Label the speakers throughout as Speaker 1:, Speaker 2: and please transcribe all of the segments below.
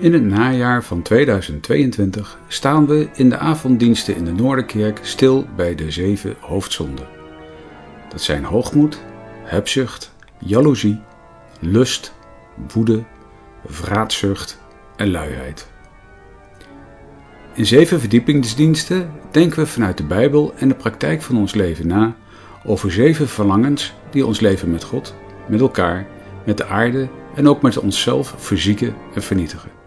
Speaker 1: In het najaar van 2022 staan we in de avonddiensten in de Noorderkerk stil bij de zeven hoofdzonden. Dat zijn hoogmoed, hebzucht, jaloezie, lust, woede, vraatzucht en luiheid. In zeven verdiepingsdiensten denken we vanuit de Bijbel en de praktijk van ons leven na over zeven verlangens die ons leven met God, met elkaar, met de aarde en ook met onszelf verzieken en vernietigen.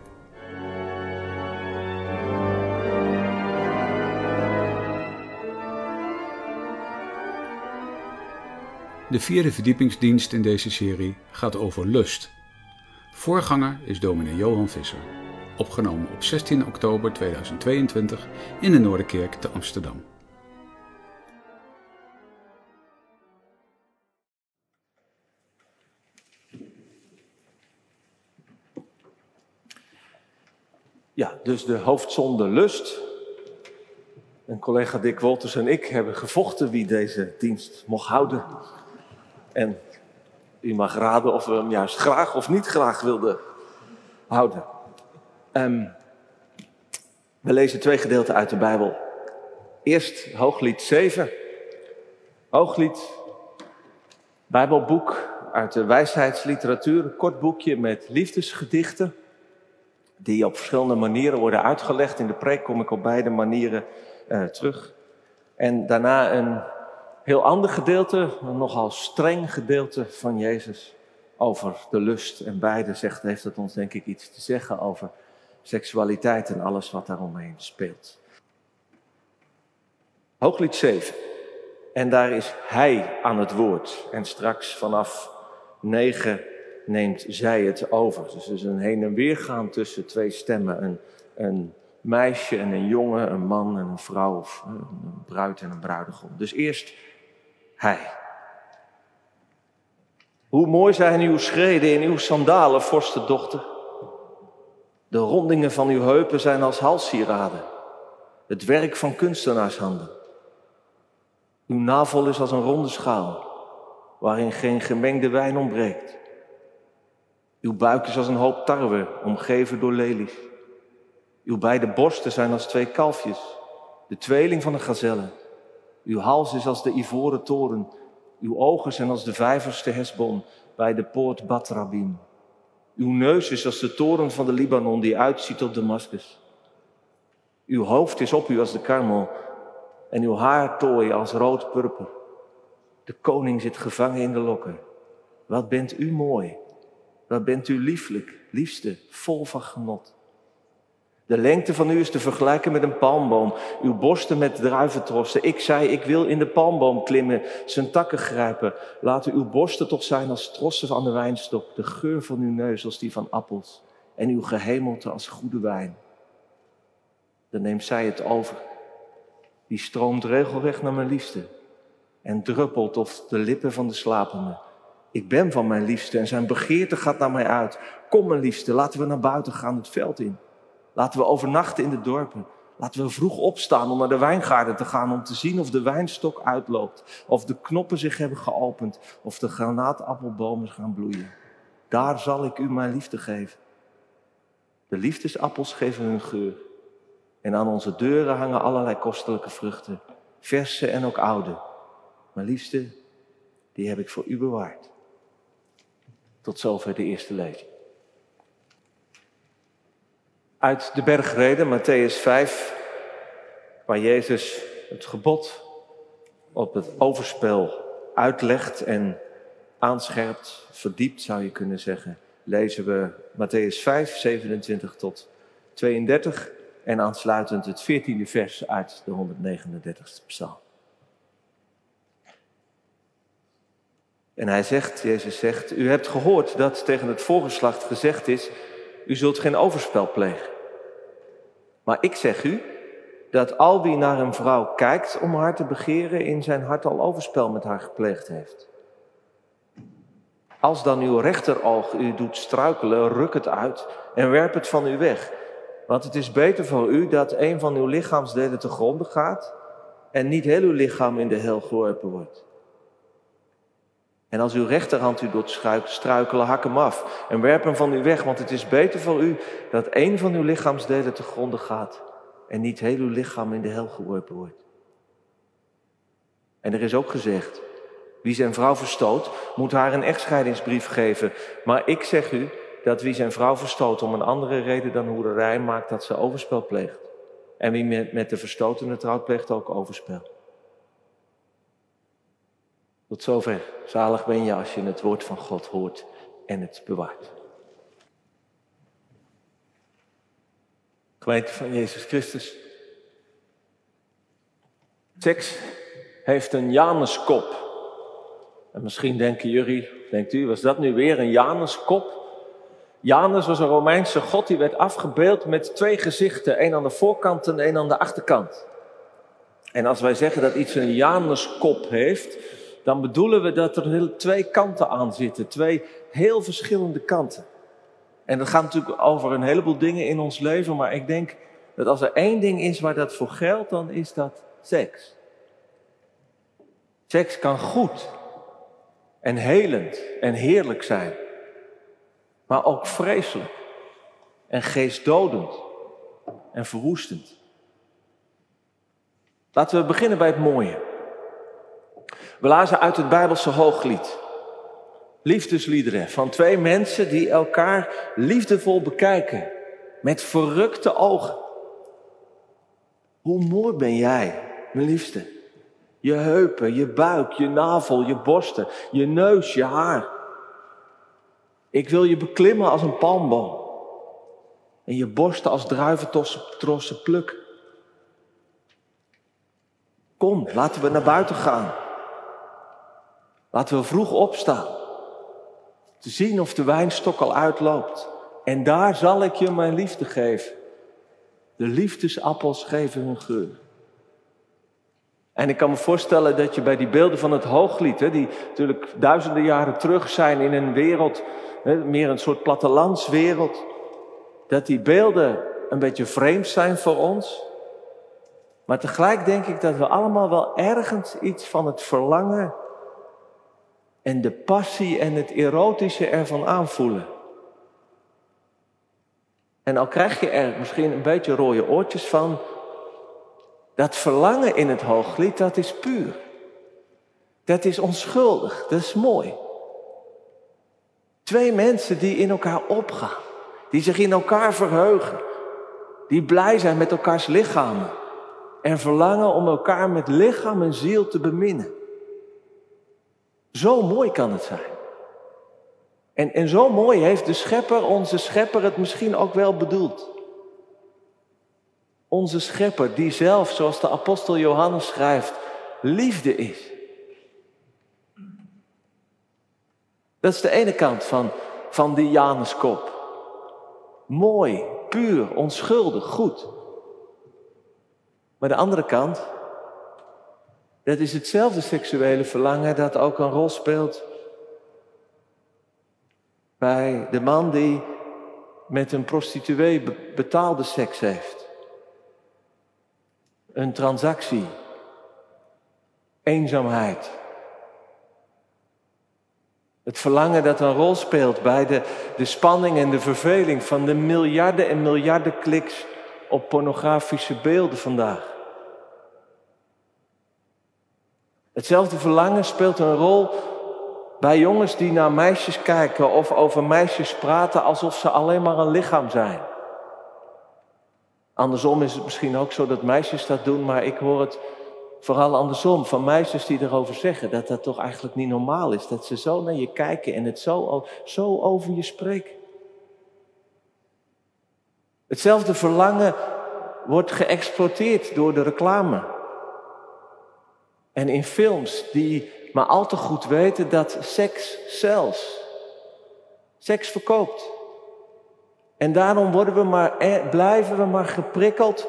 Speaker 1: De vierde verdiepingsdienst in deze serie gaat over lust. Voorganger is dominee Johan Visser, opgenomen op 16 oktober 2022 in de Noorderkerk te Amsterdam.
Speaker 2: Ja, dus de hoofdzonde lust. En collega Dick Wolters en ik hebben gevochten wie deze dienst mocht houden. En u mag raden of we hem juist graag of niet graag wilden houden. Um, we lezen twee gedeelten uit de Bijbel. Eerst Hooglied 7. Hooglied, Bijbelboek uit de wijsheidsliteratuur. Een kort boekje met liefdesgedichten. Die op verschillende manieren worden uitgelegd. In de preek kom ik op beide manieren uh, terug. En daarna een heel ander gedeelte, een nogal streng gedeelte van Jezus over de lust. En beide zegt, heeft het ons denk ik iets te zeggen over seksualiteit en alles wat daaromheen speelt. Hooglied 7. En daar is hij aan het woord. En straks vanaf 9 neemt zij het over. Dus er is een heen en weer gaan tussen twee stemmen. Een, een meisje en een jongen, een man en een vrouw, of een bruid en een bruidegom. Dus eerst hij. Hoe mooi zijn uw schreden in uw sandalen, vorstendochter. De rondingen van uw heupen zijn als halssieraden, het werk van kunstenaarshanden. Uw navel is als een ronde schaal, waarin geen gemengde wijn ontbreekt. Uw buik is als een hoop tarwe, omgeven door lelies. Uw beide borsten zijn als twee kalfjes, de tweeling van een gazelle. Uw hals is als de ivoren toren. Uw ogen zijn als de vijvers te Hesbon bij de poort Batrabim. Uw neus is als de toren van de Libanon die uitziet op Damascus. Uw hoofd is op u als de karmel en uw haartooi als rood purper. De koning zit gevangen in de lokken. Wat bent u mooi. Wat bent u lieflijk, liefste, vol van genot. De lengte van u is te vergelijken met een palmboom, uw borsten met druiventrossen. Ik zei, ik wil in de palmboom klimmen, zijn takken grijpen. Laten uw borsten toch zijn als trossen van de wijnstok, de geur van uw neus als die van appels en uw gehemelte als goede wijn. Dan neemt zij het over. Die stroomt regelrecht naar mijn liefste en druppelt op de lippen van de slapende. Ik ben van mijn liefste en zijn begeerte gaat naar mij uit. Kom mijn liefste, laten we naar buiten gaan, het veld in. Laten we overnachten in de dorpen. Laten we vroeg opstaan om naar de wijngaarden te gaan om te zien of de wijnstok uitloopt. Of de knoppen zich hebben geopend. Of de granaatappelbomen gaan bloeien. Daar zal ik u mijn liefde geven. De liefdesappels geven hun geur. En aan onze deuren hangen allerlei kostelijke vruchten. Verse en ook oude. Mijn liefste, die heb ik voor u bewaard. Tot zover de eerste lezing uit de bergreden, Matthäus 5, waar Jezus het gebod op het overspel uitlegt en aanscherpt, verdiept zou je kunnen zeggen, lezen we Matthäus 5, 27 tot 32 en aansluitend het 14e vers uit de 139ste psalm. En hij zegt, Jezus zegt, u hebt gehoord dat tegen het voorgeslacht gezegd is, u zult geen overspel plegen. Maar ik zeg u dat al wie naar een vrouw kijkt om haar te begeren, in zijn hart al overspel met haar gepleegd heeft. Als dan uw rechteroog u doet struikelen, ruk het uit en werp het van u weg. Want het is beter voor u dat een van uw lichaamsdelen te gronden gaat en niet heel uw lichaam in de hel geworpen wordt. En als uw rechterhand u doet struikelen, hak hem af en werp hem van u weg, want het is beter voor u dat één van uw lichaamsdelen te gronden gaat en niet heel uw lichaam in de hel geworpen wordt. En er is ook gezegd, wie zijn vrouw verstoot, moet haar een echtscheidingsbrief geven. Maar ik zeg u dat wie zijn vrouw verstoot om een andere reden dan hoererij maakt, dat ze overspel pleegt. En wie met, de verstotene trouwt, pleegt ook overspel. Tot zover. Zalig ben je als je het woord van God hoort en het bewaart. Gemeente van Jezus Christus. Seks heeft een Januskop. En misschien denken jullie, denkt u, was dat nu weer een Januskop? Janus was een Romeinse god die werd afgebeeld met twee gezichten, één aan de voorkant en één aan de achterkant. En als wij zeggen dat iets een Januskop heeft, dan bedoelen we dat er twee kanten aan zitten, twee heel verschillende kanten. En dat gaat natuurlijk over een heleboel dingen in ons leven, maar ik denk dat als er één ding is waar dat voor geldt, dan is dat seks. Seks kan goed en helend en heerlijk zijn, maar ook vreselijk en geestdodend en verwoestend. Laten we beginnen bij het mooie. We lazen uit het Bijbelse hooglied. Liefdesliederen van twee mensen die elkaar liefdevol bekijken. Met verrukte ogen. Hoe mooi ben jij, mijn liefste. Je heupen, je buik, je navel, je borsten, je neus, je haar. Ik wil je beklimmen als een palmboom. En je borsten als druiventrossen plukken. Kom, laten we naar buiten gaan. Laten we vroeg opstaan. Te zien of de wijnstok al uitloopt. En daar zal ik je mijn liefde geven. De liefdesappels geven hun geur. En ik kan me voorstellen dat je bij die beelden van het hooglied, hè, die natuurlijk duizenden jaren terug zijn in een wereld, hè, meer een soort plattelandswereld, dat die beelden een beetje vreemd zijn voor ons. Maar tegelijk denk ik dat we allemaal wel ergens iets van het verlangen en de passie en het erotische ervan aanvoelen. En al krijg je er misschien een beetje rode oortjes van, dat verlangen in het hooglied, dat is puur. Dat is onschuldig, dat is mooi. Twee mensen die in elkaar opgaan, die zich in elkaar verheugen, die blij zijn met elkaars lichamen en verlangen om elkaar met lichaam en ziel te beminnen. Zo mooi kan het zijn. En, en zo mooi heeft de schepper, onze schepper, het misschien ook wel bedoeld. Onze schepper, die zelf, zoals de apostel Johannes schrijft, liefde is. Dat is de ene kant van, van die Januskop. Mooi, puur, onschuldig, goed. Maar de andere kant, dat is hetzelfde seksuele verlangen dat ook een rol speelt bij de man die met een prostituee betaalde seks heeft. Een transactie, eenzaamheid. Het verlangen dat een rol speelt bij de, de spanning en de verveling van de miljarden en miljarden kliks op pornografische beelden vandaag. Hetzelfde verlangen speelt een rol bij jongens die naar meisjes kijken of over meisjes praten alsof ze alleen maar een lichaam zijn. Andersom is het misschien ook zo dat meisjes dat doen, maar ik hoor het vooral andersom van meisjes die erover zeggen dat dat toch eigenlijk niet normaal is. Dat ze zo naar je kijken en het zo, zo over je spreken. Hetzelfde verlangen wordt geëxploiteerd door de reclame. En in films die maar al te goed weten dat seks zelfs, seks verkoopt. En daarom worden we maar, eh, blijven we maar geprikkeld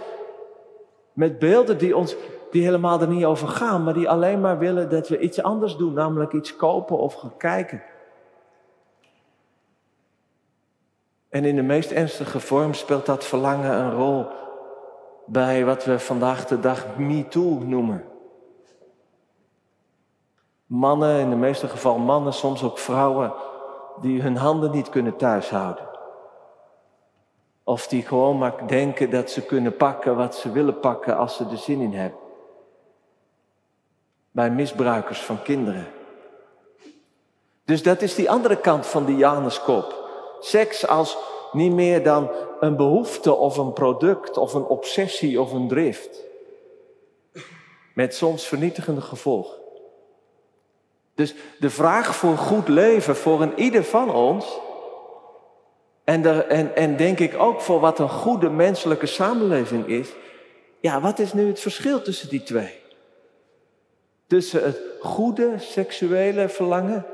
Speaker 2: met beelden die, ons, die helemaal er niet over gaan, maar die alleen maar willen dat we iets anders doen, namelijk iets kopen of gaan kijken. En in de meest ernstige vorm speelt dat verlangen een rol bij wat we vandaag de dag MeToo noemen. Mannen, in de meeste geval mannen, soms ook vrouwen, die hun handen niet kunnen thuishouden. Of die gewoon maar denken dat ze kunnen pakken wat ze willen pakken als ze er zin in hebben. Bij misbruikers van kinderen. Dus dat is die andere kant van die Januskop. Seks als niet meer dan een behoefte of een product of een obsessie of een drift. Met soms vernietigende gevolgen. Dus de vraag voor goed leven voor een ieder van ons. En, en, en denk ik ook voor wat een goede menselijke samenleving is. Ja, wat is nu het verschil tussen die twee? Tussen het goede seksuele verlangen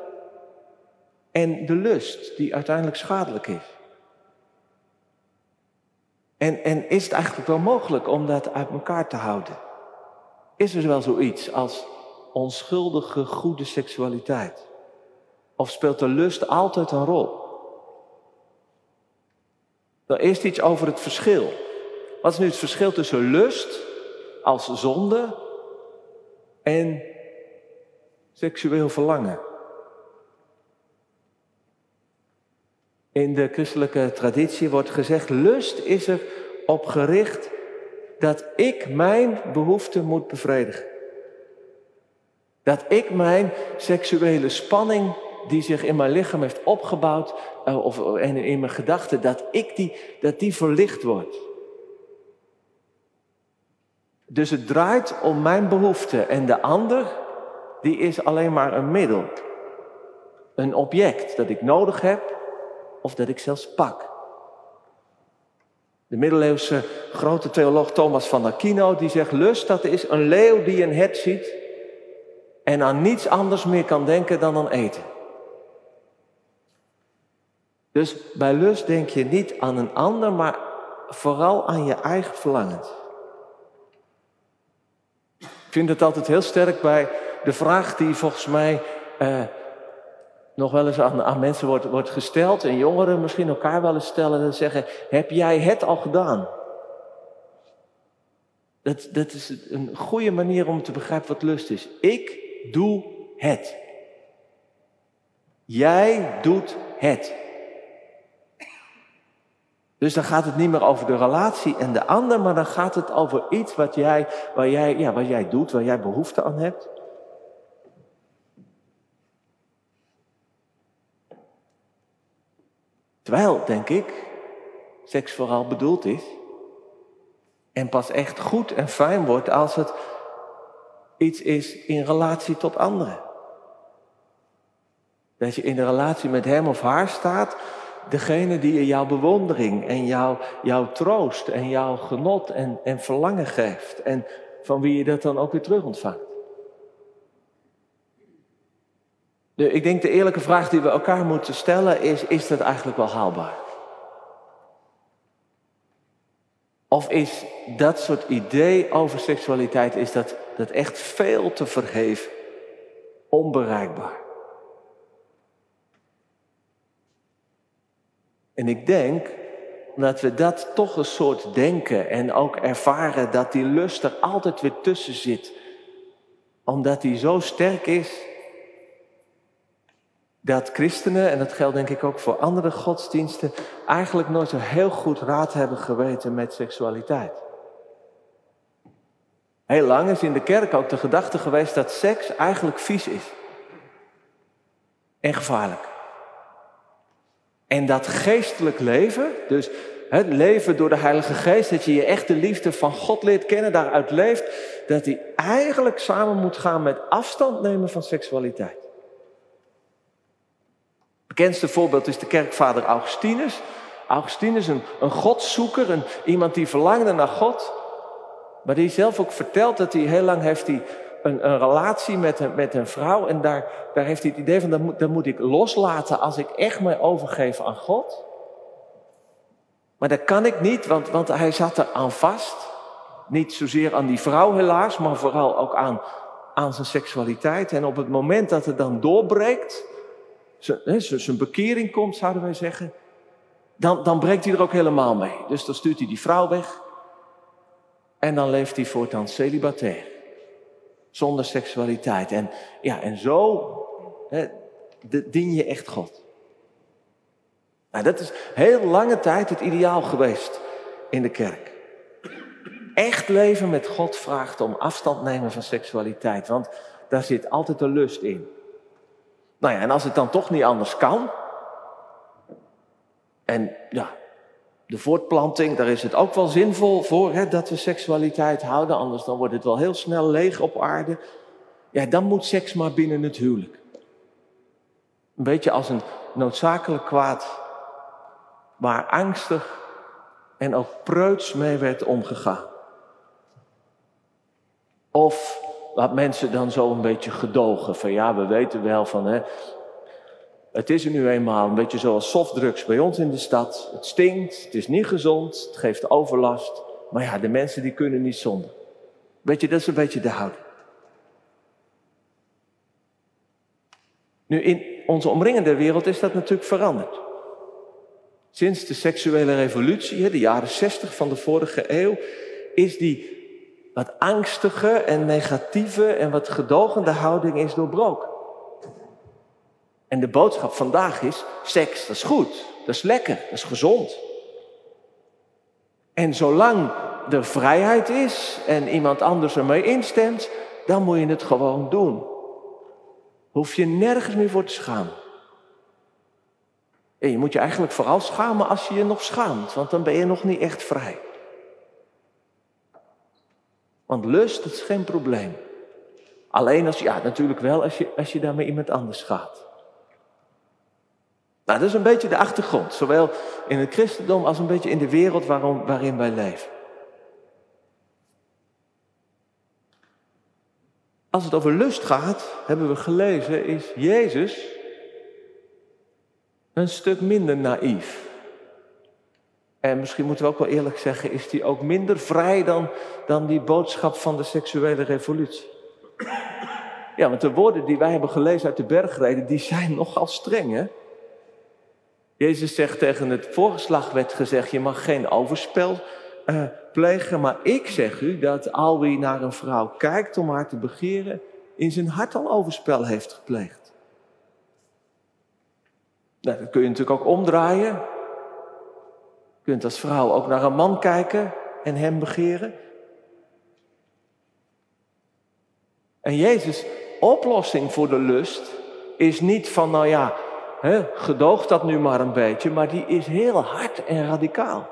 Speaker 2: en de lust die uiteindelijk schadelijk is. En, en is het eigenlijk wel mogelijk om dat uit elkaar te houden? Is er wel zoiets als onschuldige goede seksualiteit? Of speelt de lust altijd een rol? Dan eerst iets over het verschil. Wat is nu het verschil tussen lust als zonde en seksueel verlangen? In de christelijke traditie wordt gezegd, lust is er op gericht dat ik mijn behoefte moet bevredigen. Dat ik mijn seksuele spanning die zich in mijn lichaam heeft opgebouwd, uh, of en in mijn gedachten, dat ik die, dat die verlicht wordt. Dus het draait om mijn behoefte en de ander, die is alleen maar een middel. Een object dat ik nodig heb of dat ik zelfs pak. De middeleeuwse grote theoloog Thomas van Aquino die zegt: lust dat is een leeuw die een het ziet en aan niets anders meer kan denken dan aan eten. Dus bij lust denk je niet aan een ander, maar vooral aan je eigen verlangens. Ik vind het altijd heel sterk bij de vraag die volgens mij eh, nog wel eens aan, aan mensen wordt, wordt gesteld, en jongeren misschien elkaar wel eens stellen en zeggen: Heb jij het al gedaan? Dat, dat is een goede manier om te begrijpen wat lust is. Ik doe het. Jij doet het. Dus dan gaat het niet meer over de relatie en de ander, maar dan gaat het over iets wat jij, waar jij, ja, wat jij doet, waar jij behoefte aan hebt. Terwijl, denk ik, seks vooral bedoeld is. En pas echt goed en fijn wordt als het iets is in relatie tot anderen. Dat je in de relatie met hem of haar staat, degene die je jouw bewondering en jouw, jouw troost en jouw genot en, en verlangen geeft. En van wie je dat dan ook weer terug ontvangt. De, ik denk de eerlijke vraag die we elkaar moeten stellen is, is dat eigenlijk wel haalbaar? Of is dat soort idee over seksualiteit, is dat, dat echt veel te verheven, onbereikbaar? En ik denk dat we dat toch een soort denken en ook ervaren dat die lust er altijd weer tussen zit, omdat die zo sterk is dat christenen, en dat geldt denk ik ook voor andere godsdiensten, eigenlijk nooit zo heel goed raad hebben geweten met seksualiteit. Heel lang is in de kerk ook de gedachte geweest dat seks eigenlijk vies is. En gevaarlijk. En dat geestelijk leven, dus het leven door de Heilige Geest, dat je je echte liefde van God leert kennen, daaruit leeft, dat die eigenlijk samen moet gaan met afstand nemen van seksualiteit bekendste voorbeeld is de kerkvader Augustinus. Augustinus, een, een godszoeker, een, iemand die verlangde naar God. Maar die zelf ook vertelt dat hij heel lang heeft hij een, een relatie met een, met een vrouw. En daar, daar heeft hij het idee van, dat moet, dat moet ik loslaten als ik echt mij overgeef aan God. Maar dat kan ik niet, want, want hij zat er aan vast. Niet zozeer aan die vrouw helaas, maar vooral ook aan, aan zijn seksualiteit. En op het moment dat het dan doorbreekt, zijn bekering komt, zouden wij zeggen, dan, dan breekt hij er ook helemaal mee. Dus dan stuurt hij die vrouw weg en dan leeft hij voortaan celibatair. zonder seksualiteit. En, ja, en zo dien je echt God. Nou, dat is heel lange tijd het ideaal geweest in de kerk. Echt leven met God vraagt om afstand nemen van seksualiteit, want daar zit altijd een lust in. Nou ja, en als het dan toch niet anders kan, en ja, de voortplanting, daar is het ook wel zinvol voor hè, dat we seksualiteit houden, anders dan wordt het wel heel snel leeg op aarde. Ja, dan moet seks maar binnen het huwelijk. Een beetje als een noodzakelijk kwaad waar angstig en ook preuts mee werd omgegaan. Of wat mensen dan zo een beetje gedogen van ja, we weten wel van hè, het is er nu eenmaal een beetje zoals softdrugs bij ons in de stad. Het stinkt, het is niet gezond, het geeft overlast. Maar ja, de mensen die kunnen niet zonder. Weet je, dat is een beetje de houding. Nu, in onze omringende wereld is dat natuurlijk veranderd. Sinds de seksuele revolutie, de jaren 60 van de vorige eeuw, is die wat angstige en negatieve en wat gedogende houding is doorbroken. En de boodschap vandaag is, seks, dat is goed, dat is lekker, dat is gezond. En zolang er vrijheid is en iemand anders ermee instemt, dan moet je het gewoon doen. Hoef je nergens meer voor te schamen. En je moet je eigenlijk vooral schamen als je je nog schaamt, want dan ben je nog niet echt vrij. Want lust, is geen probleem. Alleen als, ja, natuurlijk wel als je, als je daar met iemand anders gaat. Nou, dat is een beetje de achtergrond, zowel in het christendom als een beetje in de wereld waarin wij leven. Als het over lust gaat, hebben we gelezen, is Jezus een stuk minder naïef. En misschien moeten we ook wel eerlijk zeggen, is hij ook minder vrij dan, dan die boodschap van de seksuele revolutie. Ja, want de woorden die wij hebben gelezen uit de bergreden, die zijn nogal streng, hè? Jezus zegt tegen het voorgeslag werd gezegd, je mag geen overspel uh, plegen, maar ik zeg u dat al wie naar een vrouw kijkt om haar te begeren, in zijn hart al overspel heeft gepleegd. Nou, dat kun je natuurlijk ook omdraaien. Je kunt als vrouw ook naar een man kijken en hem begeren. En Jezus' oplossing voor de lust is niet van, nou ja, He, gedoog dat nu maar een beetje, maar die is heel hard en radicaal.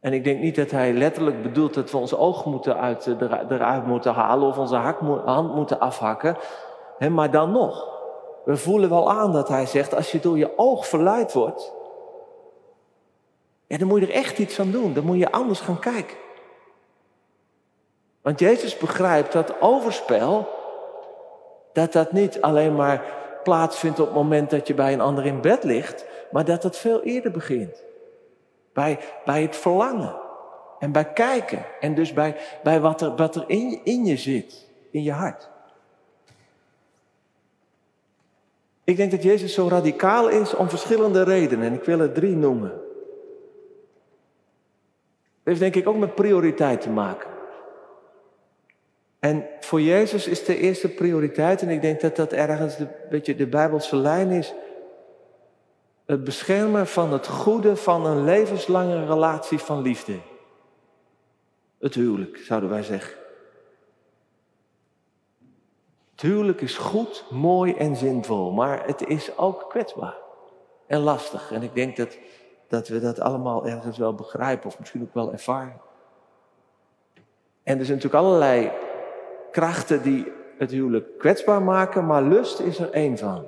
Speaker 2: En ik denk niet dat hij letterlijk bedoelt dat we ons oog moeten uit, eruit moeten halen of onze hand moeten afhakken. Maar dan nog, we voelen wel aan dat hij zegt, als je door je oog verleid wordt, dan moet je er echt iets aan doen. Dan moet je anders gaan kijken. Want Jezus begrijpt dat overspel, dat dat niet alleen maar plaatsvindt op het moment dat je bij een ander in bed ligt, maar dat het veel eerder begint. Bij, bij het verlangen en bij kijken en dus bij, bij wat er, wat er in, in je zit, in je hart. Ik denk dat Jezus zo radicaal is om verschillende redenen en ik wil er drie noemen. Dat heeft denk ik ook met prioriteit te maken. En voor Jezus is de eerste prioriteit, en ik denk dat dat ergens een beetje de Bijbelse lijn is, het beschermen van het goede van een levenslange relatie van liefde. Het huwelijk, zouden wij zeggen. Het huwelijk is goed, mooi en zinvol, maar het is ook kwetsbaar en lastig. En ik denk dat, dat we dat allemaal ergens wel begrijpen, of misschien ook wel ervaren. En er zijn natuurlijk allerlei krachten die het huwelijk kwetsbaar maken, maar lust is er één van.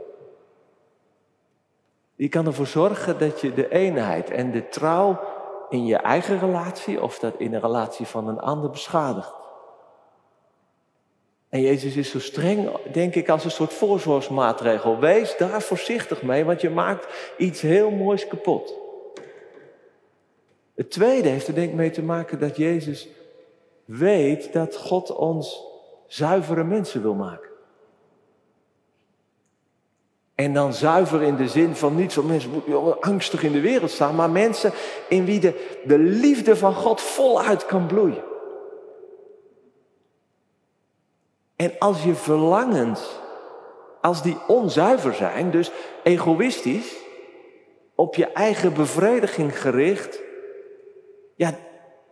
Speaker 2: Die kan ervoor zorgen dat je de eenheid en de trouw in je eigen relatie of dat in de relatie van een ander beschadigt. En Jezus is zo streng, denk ik, als een soort voorzorgsmaatregel. Wees daar voorzichtig mee, want je maakt iets heel moois kapot. Het tweede heeft er denk ik mee te maken dat Jezus weet dat God ons zuivere mensen wil maken. En dan zuiver in de zin van niet zo mensen angstig in de wereld staan, maar mensen in wie de, de liefde van God voluit kan bloeien. En als je verlangens, als die onzuiver zijn, dus egoïstisch, op je eigen bevrediging gericht, ja,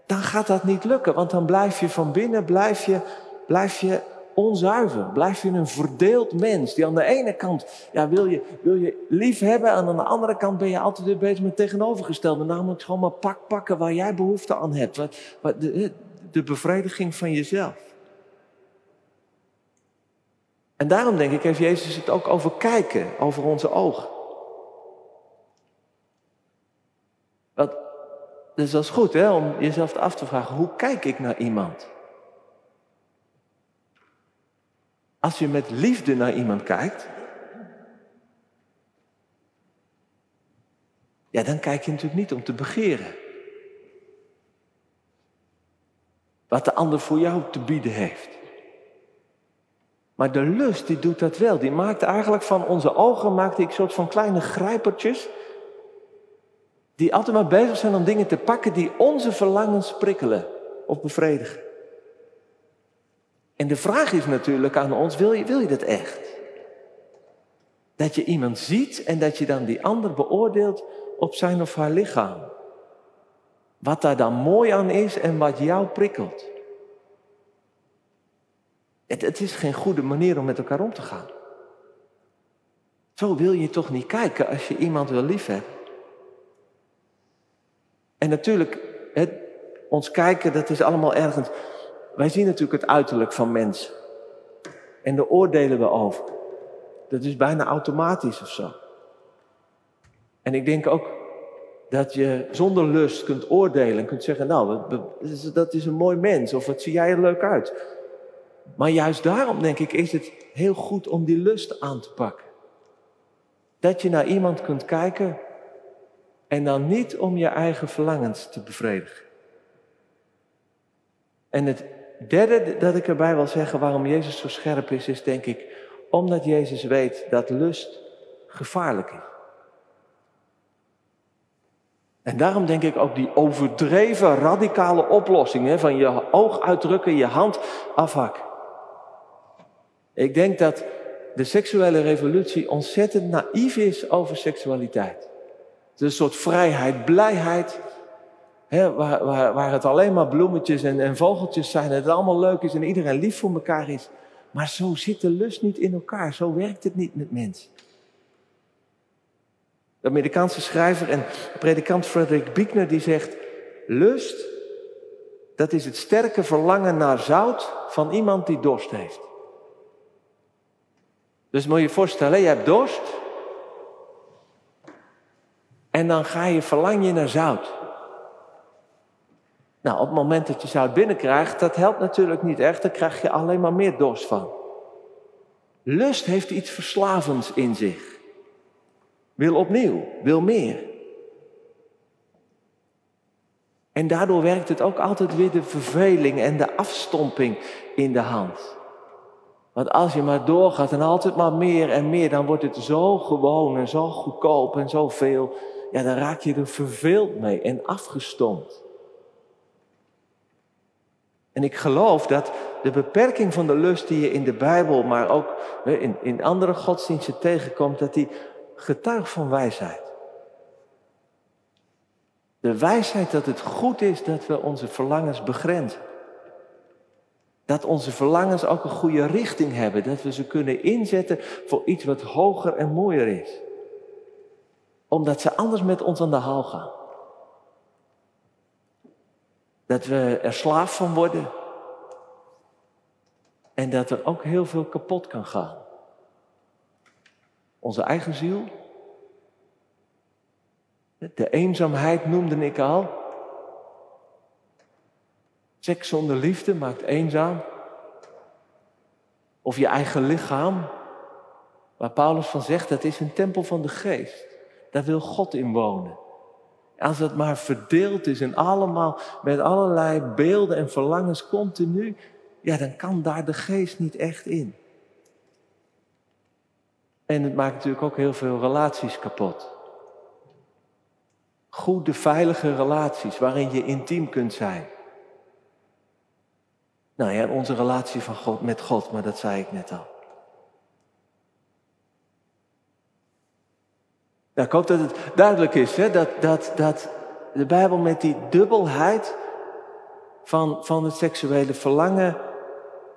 Speaker 2: dan gaat dat niet lukken. Want dan blijf je van binnen, blijf je, blijf je onzuiver. Blijf je een verdeeld mens. Die aan de ene kant ja, wil, je, wil je lief hebben. En aan de andere kant ben je altijd weer bezig met tegenovergestelde. Namelijk gewoon maar pak pakken waar jij behoefte aan hebt. Wat, de, bevrediging van jezelf. En daarom denk ik, heeft Jezus het ook over kijken, over onze ogen. Wat, dus dat goed hè, om jezelf af te vragen, hoe kijk ik naar iemand? Als je met liefde naar iemand kijkt, ja, dan kijk je natuurlijk niet om te begeren. Wat de ander voor jou te bieden heeft. Maar de lust, die doet dat wel. Die maakt eigenlijk van onze ogen, maakt een soort van kleine grijpertjes. Die altijd maar bezig zijn om dingen te pakken die onze verlangens prikkelen of bevredigen. En de vraag is natuurlijk aan ons, wil je, wil je dat echt? Dat je iemand ziet en dat je dan die ander beoordeelt op zijn of haar lichaam. Wat daar dan mooi aan is en wat jou prikkelt. Het, het is geen goede manier om met elkaar om te gaan. Zo wil je toch niet kijken als je iemand wil liefhebben. En natuurlijk, het, ons kijken, dat is allemaal ergens wij zien natuurlijk het uiterlijk van mensen. En daar oordelen we over. Dat is bijna automatisch of zo. En ik denk ook dat je zonder lust kunt oordelen en kunt zeggen, nou, dat is een mooi mens of wat zie jij er leuk uit. Maar juist daarom denk ik is het heel goed om die lust aan te pakken. Dat je naar iemand kunt kijken en dan niet om je eigen verlangens te bevredigen. En het derde dat ik erbij wil zeggen waarom Jezus zo scherp is, is denk ik omdat Jezus weet dat lust gevaarlijk is. En daarom denk ik ook die overdreven radicale oplossing van je oog uitdrukken, je hand afhakken. Ik denk dat de seksuele revolutie ontzettend naïef is over seksualiteit. Het is een soort vrijheid, blijheid, waar, waar, waar, het alleen maar bloemetjes en, en vogeltjes zijn. En het allemaal leuk is en iedereen lief voor elkaar is. Maar zo zit de lust niet in elkaar. Zo werkt het niet met mensen. De Amerikaanse schrijver en predikant Frederick Buechner die zegt: Lust, dat is het sterke verlangen naar zout van iemand die dorst heeft. Dus moet je je voorstellen, je hebt dorst. En dan ga je verlang je naar zout. Nou, op het moment dat je zout binnenkrijgt, dat helpt natuurlijk niet echt. Dan krijg je alleen maar meer dorst van. Lust heeft iets verslavends in zich. Wil opnieuw, wil meer. En daardoor werkt het ook altijd weer de verveling en de afstomping in de hand. Want als je maar doorgaat en altijd maar meer en meer, dan wordt het zo gewoon en zo goedkoop en zo veel. Ja, dan raak je er verveeld mee en afgestompt. En ik geloof dat de beperking van de lust die je in de Bijbel, maar ook in, in andere godsdiensten tegenkomt, dat die getuigt van wijsheid. De wijsheid dat het goed is dat we onze verlangens begrenzen. Dat onze verlangens ook een goede richting hebben. Dat we ze kunnen inzetten voor iets wat hoger en mooier is. Omdat ze anders met ons aan de haal gaan. Dat we er slaaf van worden. En dat er ook heel veel kapot kan gaan. Onze eigen ziel. De eenzaamheid noemde ik al. Seks zonder liefde maakt eenzaam. Of je eigen lichaam. Waar Paulus van zegt, dat is een tempel van de geest. Daar wil God in wonen. Als het maar verdeeld is en allemaal met allerlei beelden en verlangens continu, ja, dan kan daar de geest niet echt in. En het maakt natuurlijk ook heel veel relaties kapot. Goede, veilige relaties waarin je intiem kunt zijn. Nou ja, onze relatie van God, met God, maar dat zei ik net al. Ik hoop dat het duidelijk is hè, dat, dat, dat de Bijbel met die dubbelheid van, van het seksuele verlangen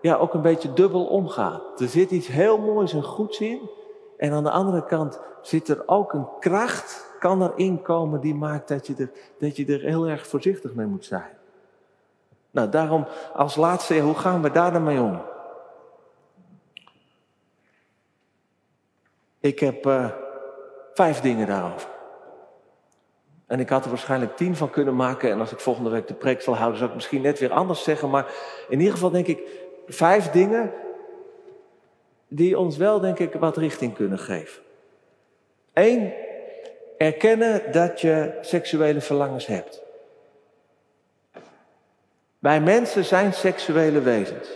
Speaker 2: ja, ook een beetje dubbel omgaat. Er zit iets heel moois en goeds in. En aan de andere kant zit er ook een kracht, kan er inkomen die maakt dat je er, dat je er heel erg voorzichtig mee moet zijn. Nou, daarom als laatste, hoe gaan we daar dan mee om? Ik heb uh, vijf dingen daarover. En ik had er waarschijnlijk tien van kunnen maken. En als ik volgende week de preek zal houden, zou ik misschien net weer anders zeggen. Maar in ieder geval denk ik vijf dingen die ons wel, denk ik, wat richting kunnen geven. Eén, erkennen dat je seksuele verlangens hebt. Wij mensen zijn seksuele wezens.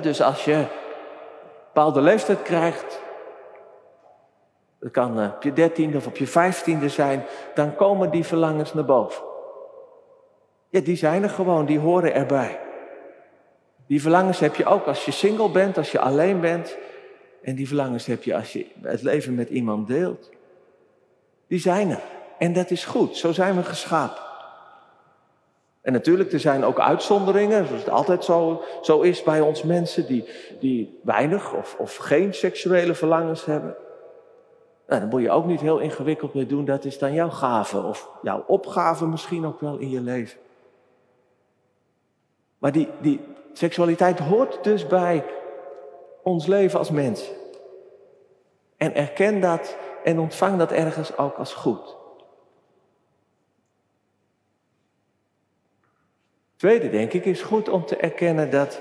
Speaker 2: dus als je een bepaalde leeftijd krijgt, het kan eh, op je dertiende of op je vijftiende zijn, dan komen die verlangens naar boven. Ja, die zijn er gewoon, die horen erbij. Die verlangens heb je ook als je single bent, als je alleen bent. En die verlangens heb je als je het leven met iemand deelt. Die zijn er. En dat is goed, zo zijn we geschapen. En natuurlijk, er zijn ook uitzonderingen, zoals het altijd zo, zo is bij ons mensen die, die weinig of, of geen seksuele verlangens hebben. Nou, daar moet je ook niet heel ingewikkeld mee doen. Dat is dan jouw gave of jouw opgave misschien ook wel in je leven. Maar die, die seksualiteit hoort dus bij ons leven als mens. En erken dat en ontvang dat ergens ook als goed. Tweede, denk ik, is goed om te erkennen dat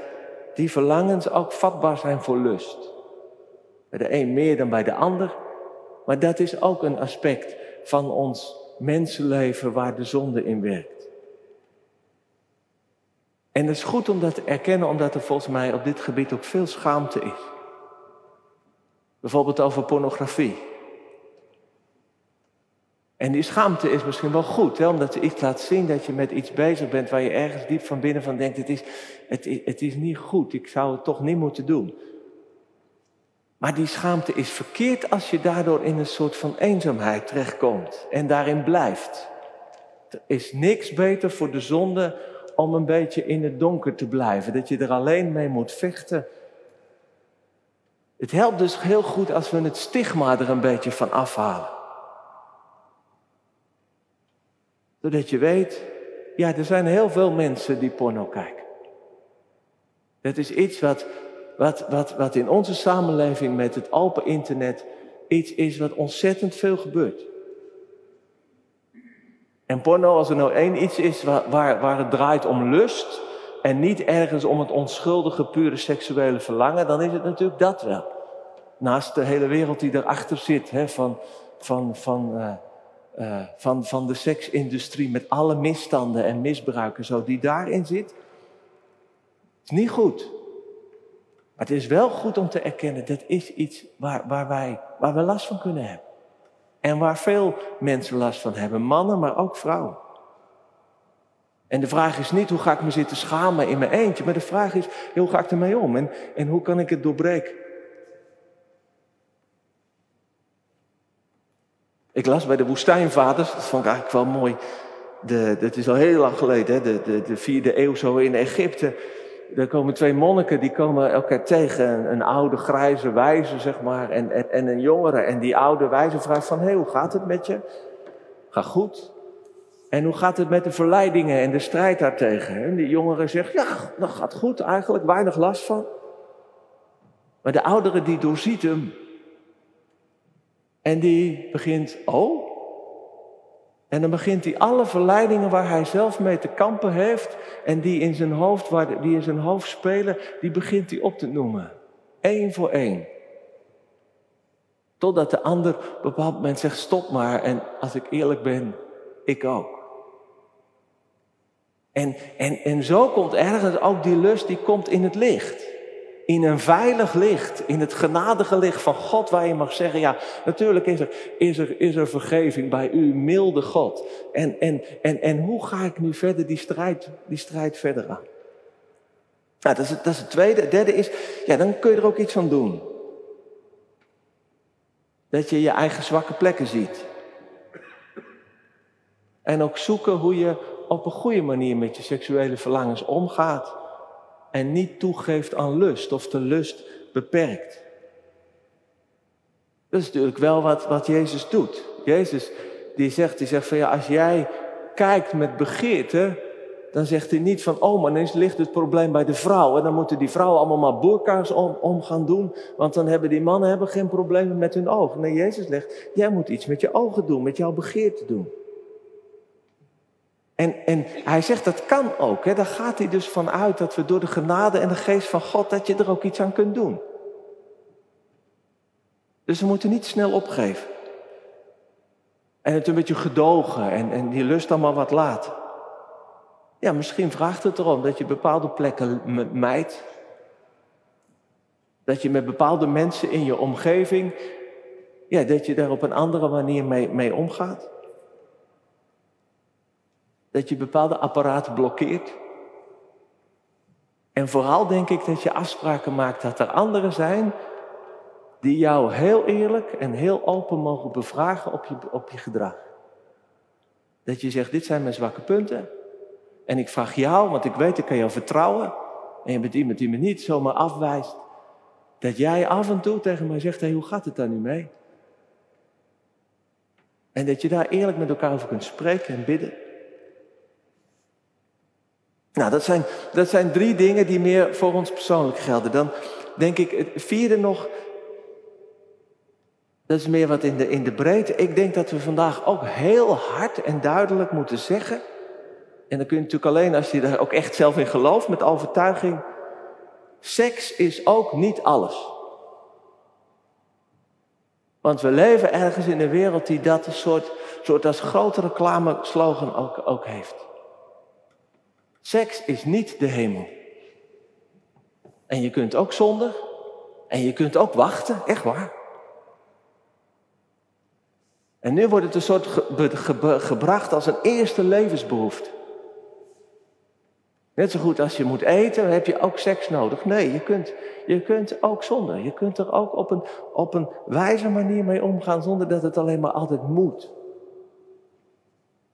Speaker 2: die verlangens ook vatbaar zijn voor lust. Bij de een meer dan bij de ander. Maar dat is ook een aspect van ons mensenleven waar de zonde in werkt. En het is goed om dat te erkennen, omdat er volgens mij op dit gebied ook veel schaamte is. Bijvoorbeeld over pornografie. En die schaamte is misschien wel goed, hè, omdat je iets laat zien dat je met iets bezig bent waar je ergens diep van binnen van denkt, het is, het, het is niet goed, ik zou het toch niet moeten doen. Maar die schaamte is verkeerd als je daardoor in een soort van eenzaamheid terechtkomt en daarin blijft. Er is niks beter voor de zonde om een beetje in het donker te blijven, dat je er alleen mee moet vechten. Het helpt dus heel goed als we het stigma er een beetje van afhalen. Zodat je weet, ja, er zijn heel veel mensen die porno kijken. Dat is iets wat wat, wat, wat in onze samenleving met het open internet iets is wat ontzettend veel gebeurt. En porno, als er nou één iets is waar, waar, waar het draait om lust en niet ergens om het onschuldige, pure seksuele verlangen, dan is het natuurlijk dat wel. Naast de hele wereld die erachter zit, hè, van, van, van, uh, uh, van, van de seksindustrie met alle misstanden en misbruiken, zo die daarin zit, is niet goed. Maar het is wel goed om te erkennen, dat is iets waar, waar, wij, waar we last van kunnen hebben. En waar veel mensen last van hebben, mannen, maar ook vrouwen. En de vraag is niet hoe ga ik me zitten schamen in mijn eentje, maar de vraag is hoe ga ik ermee om en, en hoe kan ik het doorbreken? Ik las bij de woestijnvaders, dat vond ik eigenlijk wel mooi. De, dat is al heel lang geleden, hè, de, de, de vierde eeuw zo in Egypte er komen twee monniken, die komen elkaar tegen. Een, oude grijze wijze, zeg maar, en, en, en, een jongere. En die oude wijze vraagt van, hé, hey, hoe gaat het met je? Ga goed. En hoe gaat het met de verleidingen en de strijd daartegen? En die jongere zegt, ja, dat gaat goed eigenlijk, weinig last van. Maar de oudere die doorziet hem. En die begint, oh, en dan begint hij alle verleidingen waar hij zelf mee te kampen heeft en die in zijn hoofd, waar, die in zijn hoofd spelen, die begint hij op te noemen. Eén voor één. Totdat de ander op een bepaald moment zegt stop maar en als ik eerlijk ben, ik ook. En, en, en zo komt ergens ook die lust, die komt in het licht. In een veilig licht, in het genadige licht van God, waar je mag zeggen, ja, natuurlijk is er, is er, is er vergeving bij u, milde God. En, en, en, en hoe ga ik nu verder die strijd, die strijd verder aan? Nou, dat is, het, dat is het tweede. Het derde is, ja, dan kun je er ook iets aan doen. Dat je je eigen zwakke plekken ziet. En ook zoeken hoe je op een goede manier met je seksuele verlangens omgaat. En niet toegeeft aan lust of de lust beperkt. Dat is natuurlijk wel wat, wat Jezus doet. Jezus die zegt, die zegt van ja, als jij kijkt met begeerte, dan zegt hij niet van, oh, maar ineens ligt het probleem bij de vrouw. En dan moeten die vrouwen allemaal maar boerkaars om, om gaan doen. Want dan hebben die mannen hebben geen problemen met hun ogen. Nee, Jezus zegt, jij moet iets met je ogen doen, met jouw begeerte doen. En, en hij zegt dat kan ook. Hè. Daar gaat hij dus van uit dat we door de genade en de geest van God, dat je er ook iets aan kunt doen. Dus we moeten niet snel opgeven. En het een beetje gedogen en, en die lust allemaal wat laten. Ja, misschien vraagt het erom dat je bepaalde plekken mijdt. Dat je met bepaalde mensen in je omgeving, ja, dat je daar op een andere manier mee, mee omgaat. Dat je bepaalde apparaten blokkeert. En vooral denk ik dat je afspraken maakt dat er anderen zijn die jou heel eerlijk en heel open mogen bevragen op je, op je gedrag. Dat je zegt, dit zijn mijn zwakke punten. En ik vraag jou, want ik weet, ik kan jou vertrouwen. En je bent iemand die me niet zomaar afwijst. Dat jij af en toe tegen mij zegt, hé, hoe gaat het daar nu mee? En dat je daar eerlijk met elkaar over kunt spreken en bidden. Nou, dat zijn, dat zijn drie dingen die meer voor ons persoonlijk gelden. Dan denk ik het vierde nog, dat is meer wat in de, in de breedte. Ik denk dat we vandaag ook heel hard en duidelijk moeten zeggen en dan kun je natuurlijk alleen als je er ook echt zelf in gelooft, met overtuiging. Seks is ook niet alles. Want we leven ergens in een wereld die dat een soort, soort als grote reclameslogan ook, ook heeft. Seks is niet de hemel. En je kunt ook zonder. En je kunt ook wachten, echt waar. En nu wordt het een soort gebracht als een eerste levensbehoefte. Net zo goed als je moet eten, heb je ook seks nodig. Nee, je kunt, je kunt ook zonder. Je kunt er ook op een, op een wijze manier mee omgaan zonder dat het alleen maar altijd moet.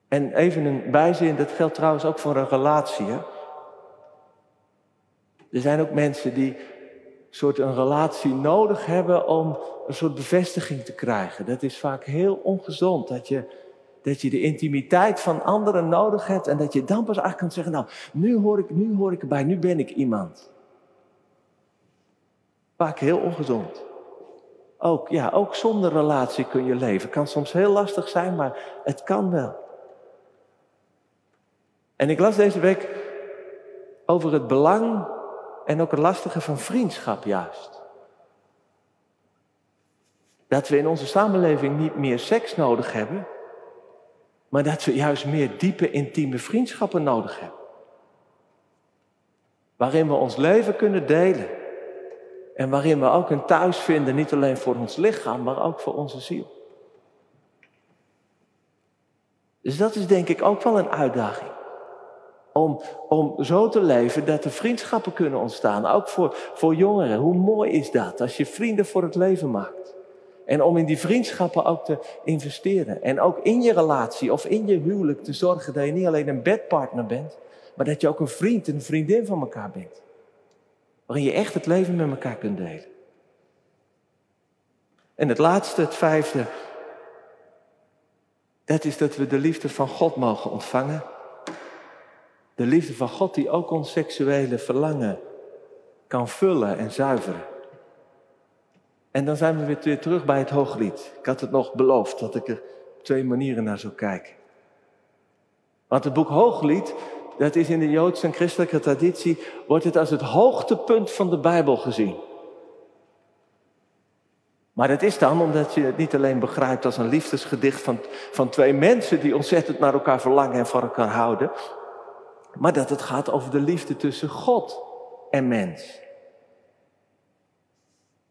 Speaker 2: En even een bijzin, dat geldt trouwens ook voor een relatie. Hè? Er zijn ook mensen die een soort een relatie nodig hebben om een soort bevestiging te krijgen. Dat is vaak heel ongezond. Dat je dat je de intimiteit van anderen nodig hebt en dat je dan pas eigenlijk kan zeggen, nou, nu hoor ik, nu hoor ik erbij, nu ben ik iemand. Vaak heel ongezond. Ook, ja, ook zonder relatie kun je leven. Kan soms heel lastig zijn, maar het kan wel. En ik las deze week over het belang en ook het lastige van vriendschap juist. Dat we in onze samenleving niet meer seks nodig hebben, maar dat we juist meer diepe, intieme vriendschappen nodig hebben. Waarin we ons leven kunnen delen. En waarin we ook een thuis vinden, niet alleen voor ons lichaam, maar ook voor onze ziel. Dus dat is denk ik ook wel een uitdaging. Om, om zo te leven dat er vriendschappen kunnen ontstaan. Ook voor, voor jongeren. Hoe mooi is dat als je vrienden voor het leven maakt. En om in die vriendschappen ook te investeren. En ook in je relatie of in je huwelijk te zorgen dat je niet alleen een bedpartner bent, maar dat je ook een vriend en een vriendin van elkaar bent. Waarin je echt het leven met elkaar kunt delen. En het laatste, het vijfde, dat is dat we de liefde van God mogen ontvangen. De liefde van God die ook ons seksuele verlangen kan vullen en zuiveren. En dan zijn we weer terug bij het hooglied. Ik had het nog beloofd dat ik er op twee manieren naar zou kijken. Want het boek Hooglied, dat is in de Joodse en christelijke traditie, wordt het als het hoogtepunt van de Bijbel gezien. Maar dat is dan omdat je het niet alleen begrijpt als een liefdesgedicht van, van twee mensen die ontzettend naar elkaar verlangen en van elkaar houden, maar dat het gaat over de liefde tussen God en mens.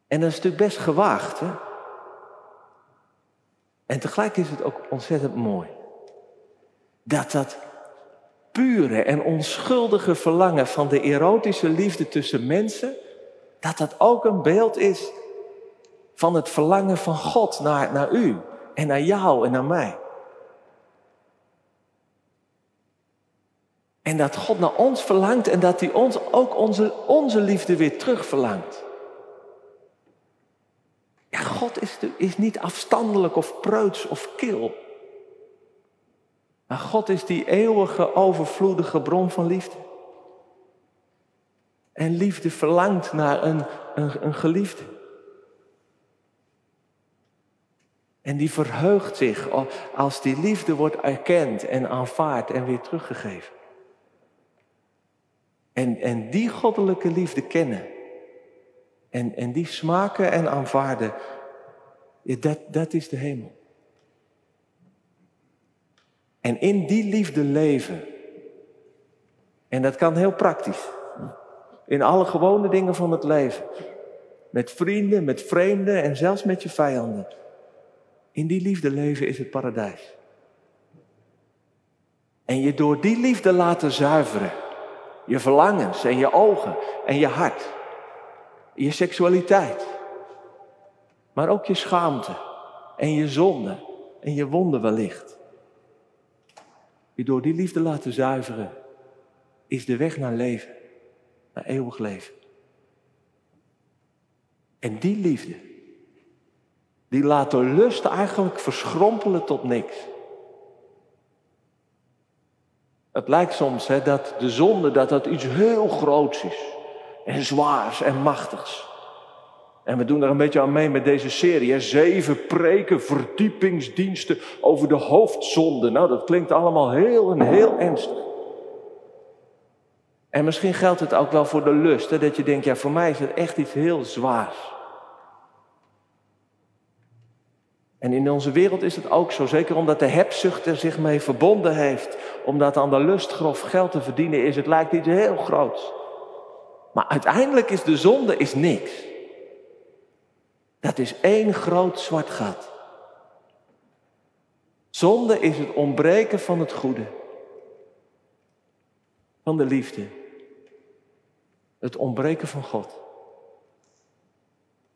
Speaker 2: En dat is natuurlijk best gewaagd. Hè? En tegelijk is het ook ontzettend mooi. Dat dat pure en onschuldige verlangen van de erotische liefde tussen mensen, dat dat ook een beeld is van het verlangen van God naar, naar u en naar jou en naar mij. En dat God naar ons verlangt en dat hij ons ook onze, onze liefde weer terug verlangt. Ja, God is, is niet afstandelijk of preuts of kil. Maar God is die eeuwige, overvloedige bron van liefde. En liefde verlangt naar een, een, een geliefde. En die verheugt zich als die liefde wordt erkend en aanvaard en weer teruggegeven. En, en die goddelijke liefde kennen. En, en die smaken en aanvaarden. Dat, dat is de hemel. En in die liefde leven. En dat kan heel praktisch. In alle gewone dingen van het leven. Met vrienden, met vreemden en zelfs met je vijanden. In die liefde leven is het paradijs. En je door die liefde laten zuiveren. Je verlangens en je ogen en je hart. Je seksualiteit. Maar ook je schaamte en je zonde en je wonden wellicht. Je door die liefde laten zuiveren is de weg naar leven, naar eeuwig leven. En die liefde, die laat de lust eigenlijk verschrompelen tot niks. Het lijkt soms hè, dat de zonde dat dat iets heel groots is. En zwaars en machtigs. En we doen daar een beetje aan mee met deze serie. Zeven preken, verdiepingsdiensten over de hoofdzonde. Nou, dat klinkt allemaal heel en heel ernstig. En misschien geldt het ook wel voor de lust. Dat je denkt, ja, voor mij is het echt iets heel zwaars. En in onze wereld is het ook zo, zeker omdat de hebzucht er zich mee verbonden heeft. Omdat aan de lust grof geld te verdienen is, het lijkt iets heel groots. Maar uiteindelijk is de zonde is niks. Dat is één groot zwart gat. Zonde is het ontbreken van het goede. Van de liefde. Het ontbreken van God.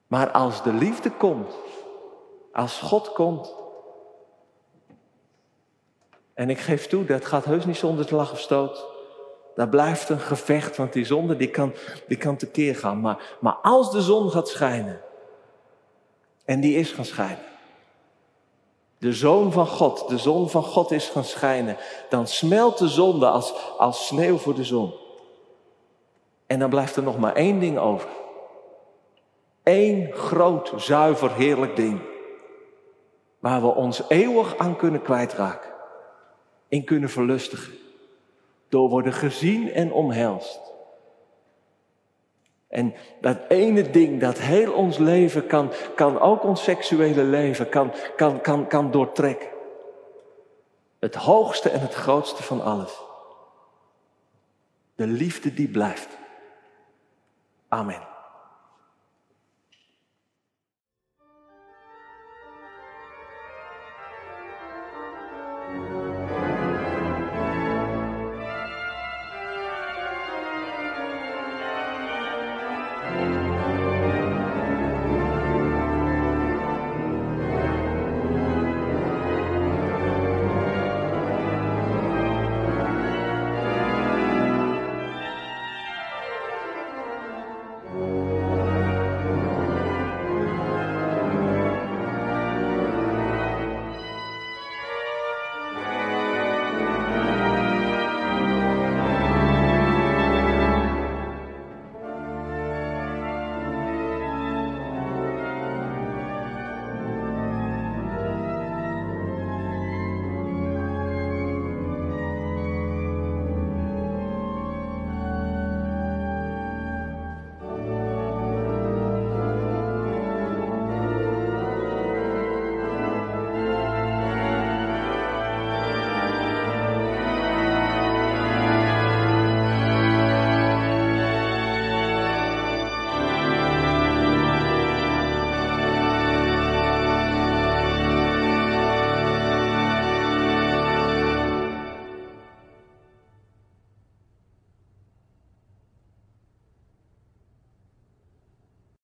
Speaker 2: Maar als de liefde komt, als God komt. En ik geef toe, dat gaat heus niet zonder lach of stoot. Daar blijft een gevecht, want die zonde die kan, die kan tekeer gaan. Maar, maar als de zon gaat schijnen, en die is gaan schijnen. De zoon van God, de zon van God is gaan schijnen. Dan smelt de zonde als, als sneeuw voor de zon. En dan blijft er nog maar één ding over. Eén groot, zuiver, heerlijk ding. Waar we ons eeuwig aan kunnen kwijtraken. In kunnen verlustigen. Door worden gezien en omhelst. En dat ene ding dat heel ons leven kan, kan ook ons seksuele leven, kan, kan, kan, kan doortrekken. Het hoogste en het grootste van alles. De liefde die blijft. Amen.